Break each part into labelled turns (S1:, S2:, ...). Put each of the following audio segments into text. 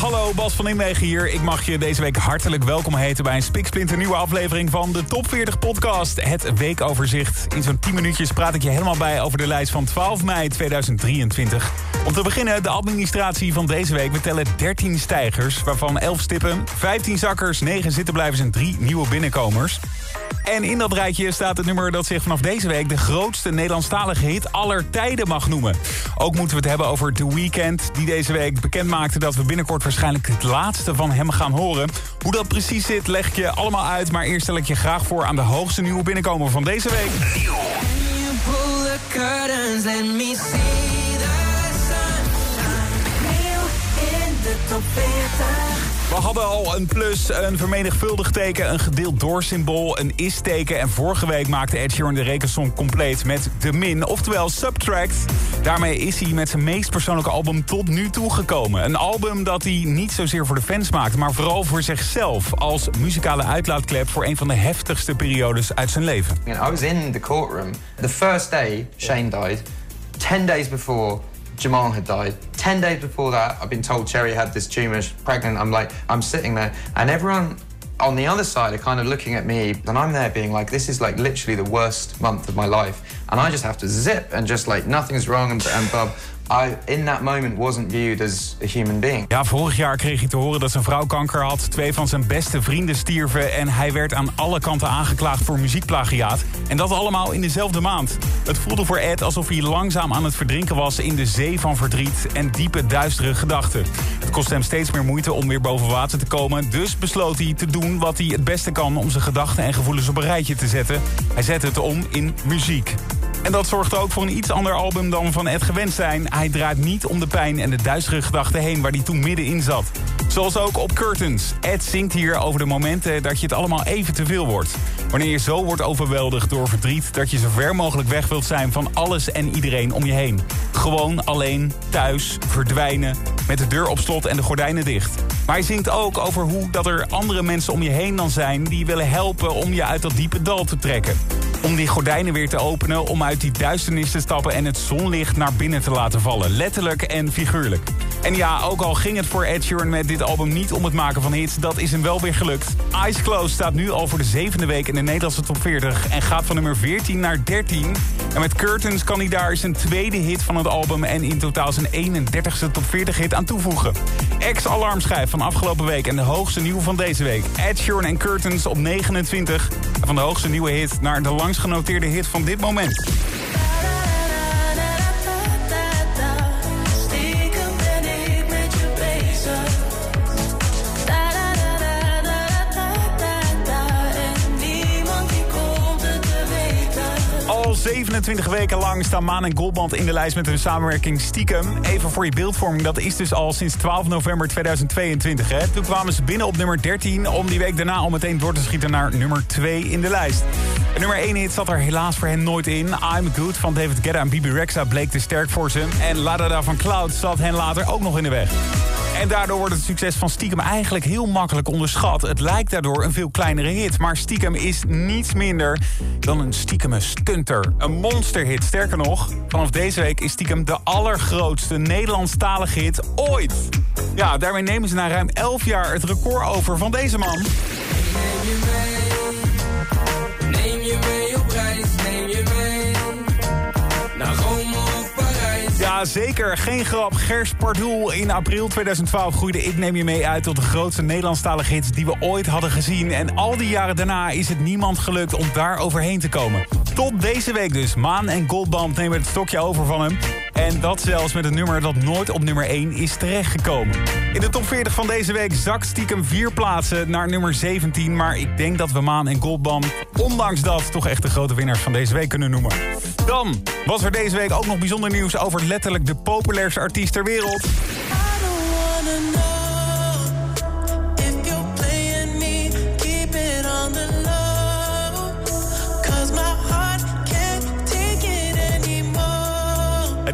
S1: Hallo, Bas van Nimwegen hier. Ik mag je deze week hartelijk welkom heten bij een spiksplinter nieuwe aflevering van de Top 40 Podcast. Het weekoverzicht. In zo'n 10 minuutjes praat ik je helemaal bij over de lijst van 12 mei 2023. Om te beginnen de administratie van deze week. We tellen 13 stijgers, waarvan 11 stippen, 15 zakkers, 9 zittenblijvers en 3 nieuwe binnenkomers. En in dat rijtje staat het nummer dat zich vanaf deze week... de grootste Nederlandstalige hit aller tijden mag noemen. Ook moeten we het hebben over The Weeknd... die deze week bekend maakte dat we binnenkort waarschijnlijk... het laatste van hem gaan horen. Hoe dat precies zit, leg ik je allemaal uit. Maar eerst stel ik je graag voor aan de hoogste nieuwe binnenkomer van deze week. We hadden al een plus, een vermenigvuldigd teken, een gedeeld doorsymbool, een is-teken. En vorige week maakte Ed Sheeran de rekensom compleet met de min, oftewel Subtract. Daarmee is hij met zijn meest persoonlijke album tot nu toe gekomen. Een album dat hij niet zozeer voor de fans maakt, maar vooral voor zichzelf. Als muzikale uitlaatklep voor een van de heftigste periodes uit zijn leven.
S2: I was in the courtroom. The first day Shane died, 10 days before Jamal had died. Ten days before that, I've been told Cherry had this tumor, she's pregnant. I'm like, I'm sitting there, and everyone on the other side are kind of looking at me, and I'm there being like, this is like literally the worst month of my life, and I just have to zip and just like nothing's wrong, and, and Bob. I, in that moment, wasn't viewed as a human being.
S1: Ja, vorig jaar kreeg hij te horen dat zijn vrouw kanker had. Twee van zijn beste vrienden stierven. En hij werd aan alle kanten aangeklaagd voor muziekplagiaat. En dat allemaal in dezelfde maand. Het voelde voor Ed alsof hij langzaam aan het verdrinken was... in de zee van verdriet en diepe, duistere gedachten. Het kostte hem steeds meer moeite om weer boven water te komen. Dus besloot hij te doen wat hij het beste kan... om zijn gedachten en gevoelens op een rijtje te zetten. Hij zette het om in muziek. En dat zorgt ook voor een iets ander album dan van Ed gewend zijn. Hij draait niet om de pijn en de duistere gedachten heen waar hij toen middenin zat. Zoals ook op Curtains. Ed zingt hier over de momenten dat je het allemaal even te veel wordt. Wanneer je zo wordt overweldigd door verdriet... dat je zo ver mogelijk weg wilt zijn van alles en iedereen om je heen. Gewoon alleen, thuis, verdwijnen, met de deur op slot en de gordijnen dicht. Maar hij zingt ook over hoe dat er andere mensen om je heen dan zijn... die willen helpen om je uit dat diepe dal te trekken. Om die gordijnen weer te openen, om uit die duisternis te stappen... en het zonlicht naar binnen te laten vallen. Letterlijk en figuurlijk. En ja, ook al ging het voor Ed Sheeran met dit album niet om het maken van hits... dat is hem wel weer gelukt. Eyes Closed staat nu al voor de zevende week in de Nederlandse top 40... en gaat van nummer 14 naar 13. En met Curtains kan hij daar zijn tweede hit van het album... en in totaal zijn 31ste top 40 hit aan toevoegen. Ex-alarmschijf van afgelopen week en de hoogste nieuwe van deze week. Ed Sheeran en Curtains op 29. En van de hoogste nieuwe hit naar de langst genoteerde hit van dit moment. Al 27 weken lang staan Maan en Goldband in de lijst met hun samenwerking Stiekem. Even voor je beeldvorming, dat is dus al sinds 12 november 2022. Hè? Toen kwamen ze binnen op nummer 13 om die week daarna al meteen door te schieten naar nummer 2 in de lijst. Nummer 1 hit zat er helaas voor hen nooit in. I'm Good van David Guetta en Bibi Rexa bleek te sterk voor ze. En La van Cloud zat hen later ook nog in de weg. En daardoor wordt het succes van Stiekem eigenlijk heel makkelijk onderschat. Het lijkt daardoor een veel kleinere hit. Maar Stiekem is niets minder dan een stiekeme stunter. Een monsterhit. Sterker nog, vanaf deze week is Stiekem de allergrootste Nederlandstalige hit ooit. Ja, daarmee nemen ze na ruim 11 jaar het record over van deze man.
S3: Neem je mee, neem je mee op reis, neem je mee naar Rome.
S1: Ja, zeker. Geen grap. Gers Pardoel. In april 2012 groeide Ik Neem Je Mee uit tot de grootste Nederlandstalige hits die we ooit hadden gezien. En al die jaren daarna is het niemand gelukt om daar overheen te komen. Tot deze week dus. Maan en Goldband nemen het stokje over van hem. En dat zelfs met een nummer dat nooit op nummer 1 is terechtgekomen. In de top 40 van deze week zakt stiekem vier plaatsen naar nummer 17. Maar ik denk dat we Maan en Goldband, ondanks dat, toch echt de grote winnaars van deze week kunnen noemen. Dan was er deze week ook nog bijzonder nieuws over letterlijk de populairste artiest ter wereld.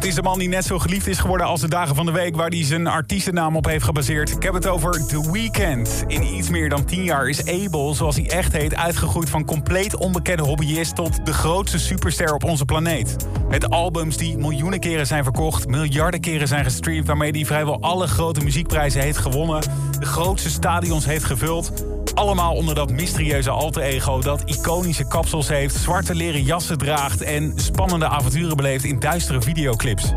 S1: Is de man die net zo geliefd is geworden als de dagen van de week... waar hij zijn artiestennaam op heeft gebaseerd. Ik heb het over The Weeknd. In iets meer dan 10 jaar is Abel, zoals hij echt heet... uitgegroeid van compleet onbekende hobbyist... tot de grootste superster op onze planeet. Met albums die miljoenen keren zijn verkocht... miljarden keren zijn gestreamd... waarmee hij vrijwel alle grote muziekprijzen heeft gewonnen... de grootste stadions heeft gevuld... Allemaal onder dat mysterieuze alter ego dat iconische kapsels heeft... zwarte leren jassen draagt en spannende avonturen beleeft in duistere videoclips.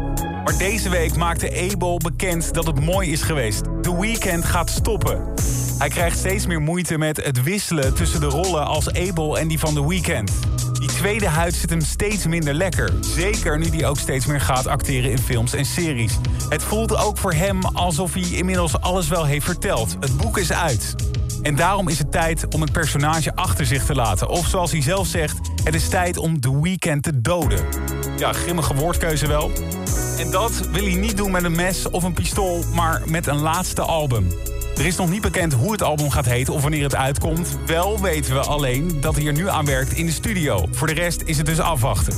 S1: Maar deze week maakte Abel bekend dat het mooi is geweest. The Weeknd gaat stoppen. Hij krijgt steeds meer moeite met het wisselen tussen de rollen als Abel en die van The Weeknd. Die tweede huid zit hem steeds minder lekker. Zeker nu hij ook steeds meer gaat acteren in films en series. Het voelt ook voor hem alsof hij inmiddels alles wel heeft verteld. Het boek is uit. En daarom is het tijd om het personage achter zich te laten. Of zoals hij zelf zegt, het is tijd om The Weeknd te doden. Ja, grimmige woordkeuze wel. En dat wil hij niet doen met een mes of een pistool, maar met een laatste album. Er is nog niet bekend hoe het album gaat heten of wanneer het uitkomt. Wel weten we alleen dat hij er nu aan werkt in de studio. Voor de rest is het dus afwachten.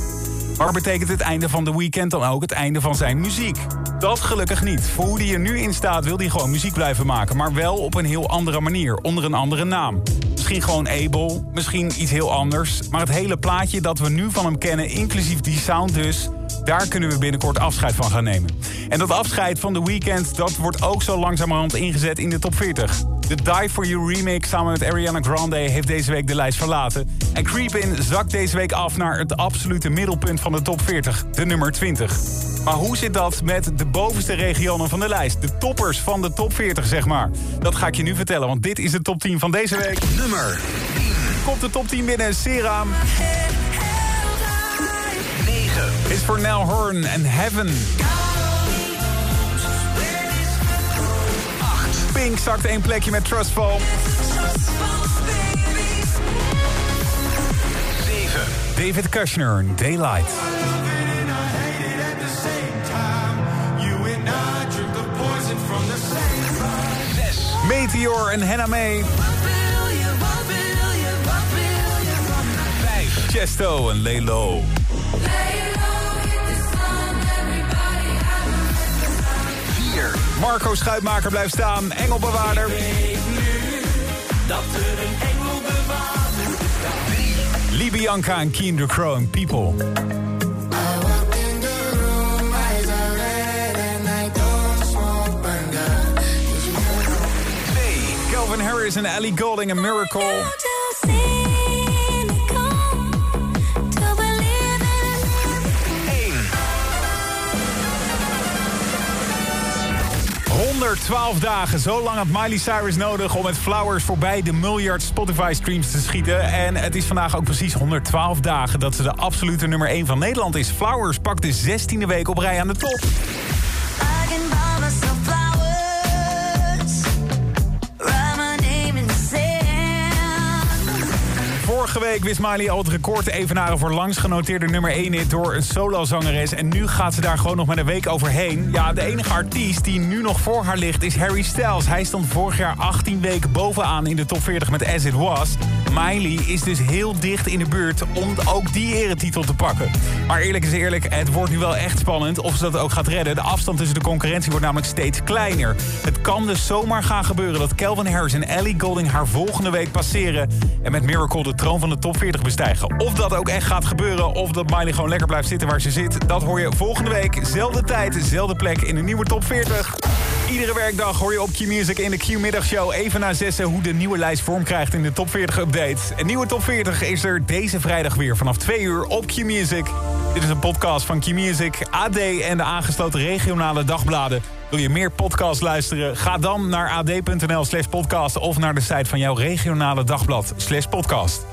S1: Maar betekent het einde van The Weeknd dan ook het einde van zijn muziek? Dat gelukkig niet. Voor hoe hij er nu in staat wil hij gewoon muziek blijven maken. Maar wel op een heel andere manier, onder een andere naam. Misschien gewoon Abel, misschien iets heel anders. Maar het hele plaatje dat we nu van hem kennen, inclusief die sound dus... Daar kunnen we binnenkort afscheid van gaan nemen. En dat afscheid van The Weeknd, dat wordt ook zo langzamerhand ingezet in de top 40. De Die For You remix samen met Ariana Grande heeft deze week de lijst verlaten. En Creepin zakt deze week af naar het absolute middelpunt van de top 40, de nummer 20. Maar hoe zit dat met de bovenste regionen van de lijst? De toppers van de top 40, zeg maar. Dat ga ik je nu vertellen, want dit is de top 10 van deze week.
S4: Nummer
S1: Komt de top 10 binnen, Seram.
S4: 9.
S1: Is voor Nell Horn en Heaven. Pink zakt één plekje met Trustfall.
S4: 7.
S1: David Kushner, Daylight. Meteor en Hannah May. 5. Chesto en Lay Low. Marco Schuitmaker blijft staan. Engelbewaarder. Libianca en Keen de Crow en People. Harris en Ellie Golding en Miracle. 112 dagen. Zo lang had Miley Cyrus nodig om met Flowers voorbij de miljard Spotify-streams te schieten. En het is vandaag ook precies 112 dagen dat ze de absolute nummer 1 van Nederland is. Flowers pakt de 16e week op rij aan de top. Vorige week wist Miley al het record te evenaren voor langs genoteerde nummer 1 hit door een solozangeres. En nu gaat ze daar gewoon nog met een week overheen. Ja, de enige artiest die nu nog voor haar ligt is Harry Styles. Hij stond vorig jaar 18 weken bovenaan in de top 40 met As It Was. Miley is dus heel dicht in de buurt om ook die eretitel te pakken. Maar eerlijk is eerlijk, het wordt nu wel echt spannend of ze dat ook gaat redden. De afstand tussen de concurrentie wordt namelijk steeds kleiner. Het kan dus zomaar gaan gebeuren dat Calvin Harris en Ellie Golding haar volgende week passeren... en met Miracle de troon van de top 40 bestijgen. Of dat ook echt gaat gebeuren, of dat Miley gewoon lekker blijft zitten waar ze zit... dat hoor je volgende week, zelfde tijd, zelfde plek in een nieuwe top 40. Iedere werkdag hoor je op Q-Music in de Q-middagshow even na zessen... hoe de nieuwe lijst vorm krijgt in de top 40 update. Een nieuwe top 40 is er deze vrijdag weer vanaf 2 uur op Q-Music. Dit is een podcast van Q-Music, AD en de aangesloten regionale dagbladen. Wil je meer podcasts luisteren? Ga dan naar ad.nl slash podcast... of naar de site van jouw regionale dagblad slash podcast.